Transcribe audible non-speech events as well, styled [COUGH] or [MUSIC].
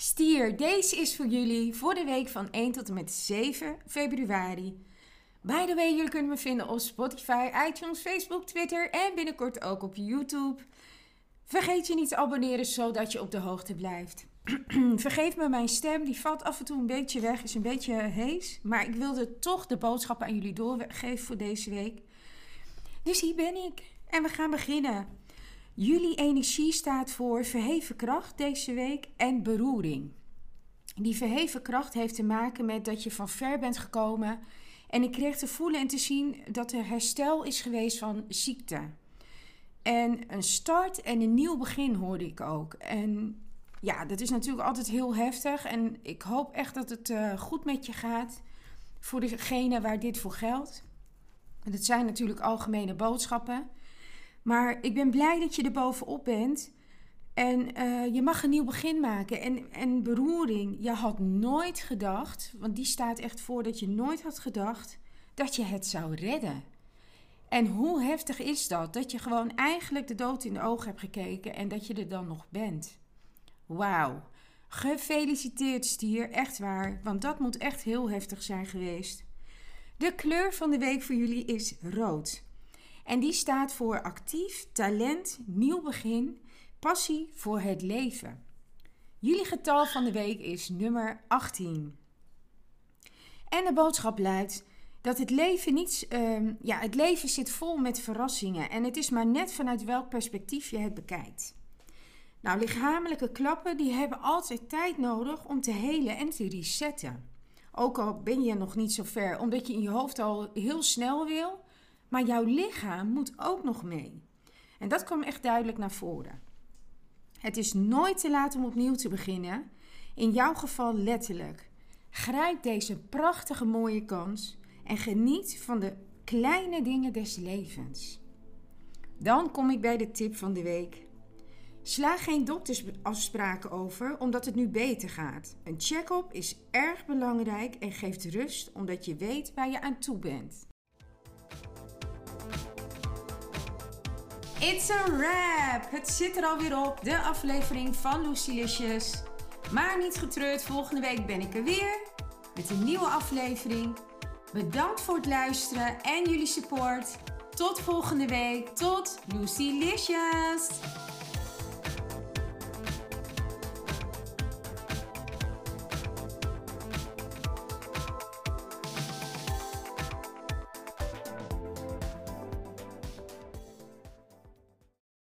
Stier, deze is voor jullie voor de week van 1 tot en met 7 februari. By the way, jullie kunnen me vinden op Spotify, iTunes, Facebook, Twitter en binnenkort ook op YouTube. Vergeet je niet te abonneren zodat je op de hoogte blijft. [CLEARS THROAT] Vergeef me mijn stem, die valt af en toe een beetje weg, is een beetje hees. Maar ik wilde toch de boodschappen aan jullie doorgeven voor deze week. Dus hier ben ik en we gaan beginnen. Jullie energie staat voor verheven kracht deze week en beroering. Die verheven kracht heeft te maken met dat je van ver bent gekomen. En ik kreeg te voelen en te zien dat er herstel is geweest van ziekte. En een start en een nieuw begin hoorde ik ook. En ja, dat is natuurlijk altijd heel heftig. En ik hoop echt dat het uh, goed met je gaat. Voor degene waar dit voor geldt. En dat zijn natuurlijk algemene boodschappen. Maar ik ben blij dat je er bovenop bent. En uh, je mag een nieuw begin maken. En, en beroering. Je had nooit gedacht, want die staat echt voor dat je nooit had gedacht dat je het zou redden. En hoe heftig is dat? Dat je gewoon eigenlijk de dood in de ogen hebt gekeken en dat je er dan nog bent. Wauw. Gefeliciteerd stier, echt waar, want dat moet echt heel heftig zijn geweest. De kleur van de week voor jullie is rood. En die staat voor actief, talent, nieuw begin, passie voor het leven. Jullie getal van de week is nummer 18. En de boodschap luidt dat het leven niet, uh, ja, het leven zit vol met verrassingen en het is maar net vanuit welk perspectief je het bekijkt. Nou, lichamelijke klappen die hebben altijd tijd nodig om te helen en te resetten. Ook al ben je nog niet zo ver, omdat je in je hoofd al heel snel wil, maar jouw lichaam moet ook nog mee. En dat kwam echt duidelijk naar voren. Het is nooit te laat om opnieuw te beginnen. In jouw geval letterlijk. Grijp deze prachtige mooie kans en geniet van de kleine dingen des levens. Dan kom ik bij de tip van de week. Sla geen doktersafspraken over omdat het nu beter gaat. Een check-up is erg belangrijk en geeft rust omdat je weet waar je aan toe bent. It's a wrap! Het zit er alweer op, de aflevering van Lucilicious. Maar niet getreurd, volgende week ben ik er weer met een nieuwe aflevering. Bedankt voor het luisteren en jullie support. Tot volgende week. Tot Lucilicious!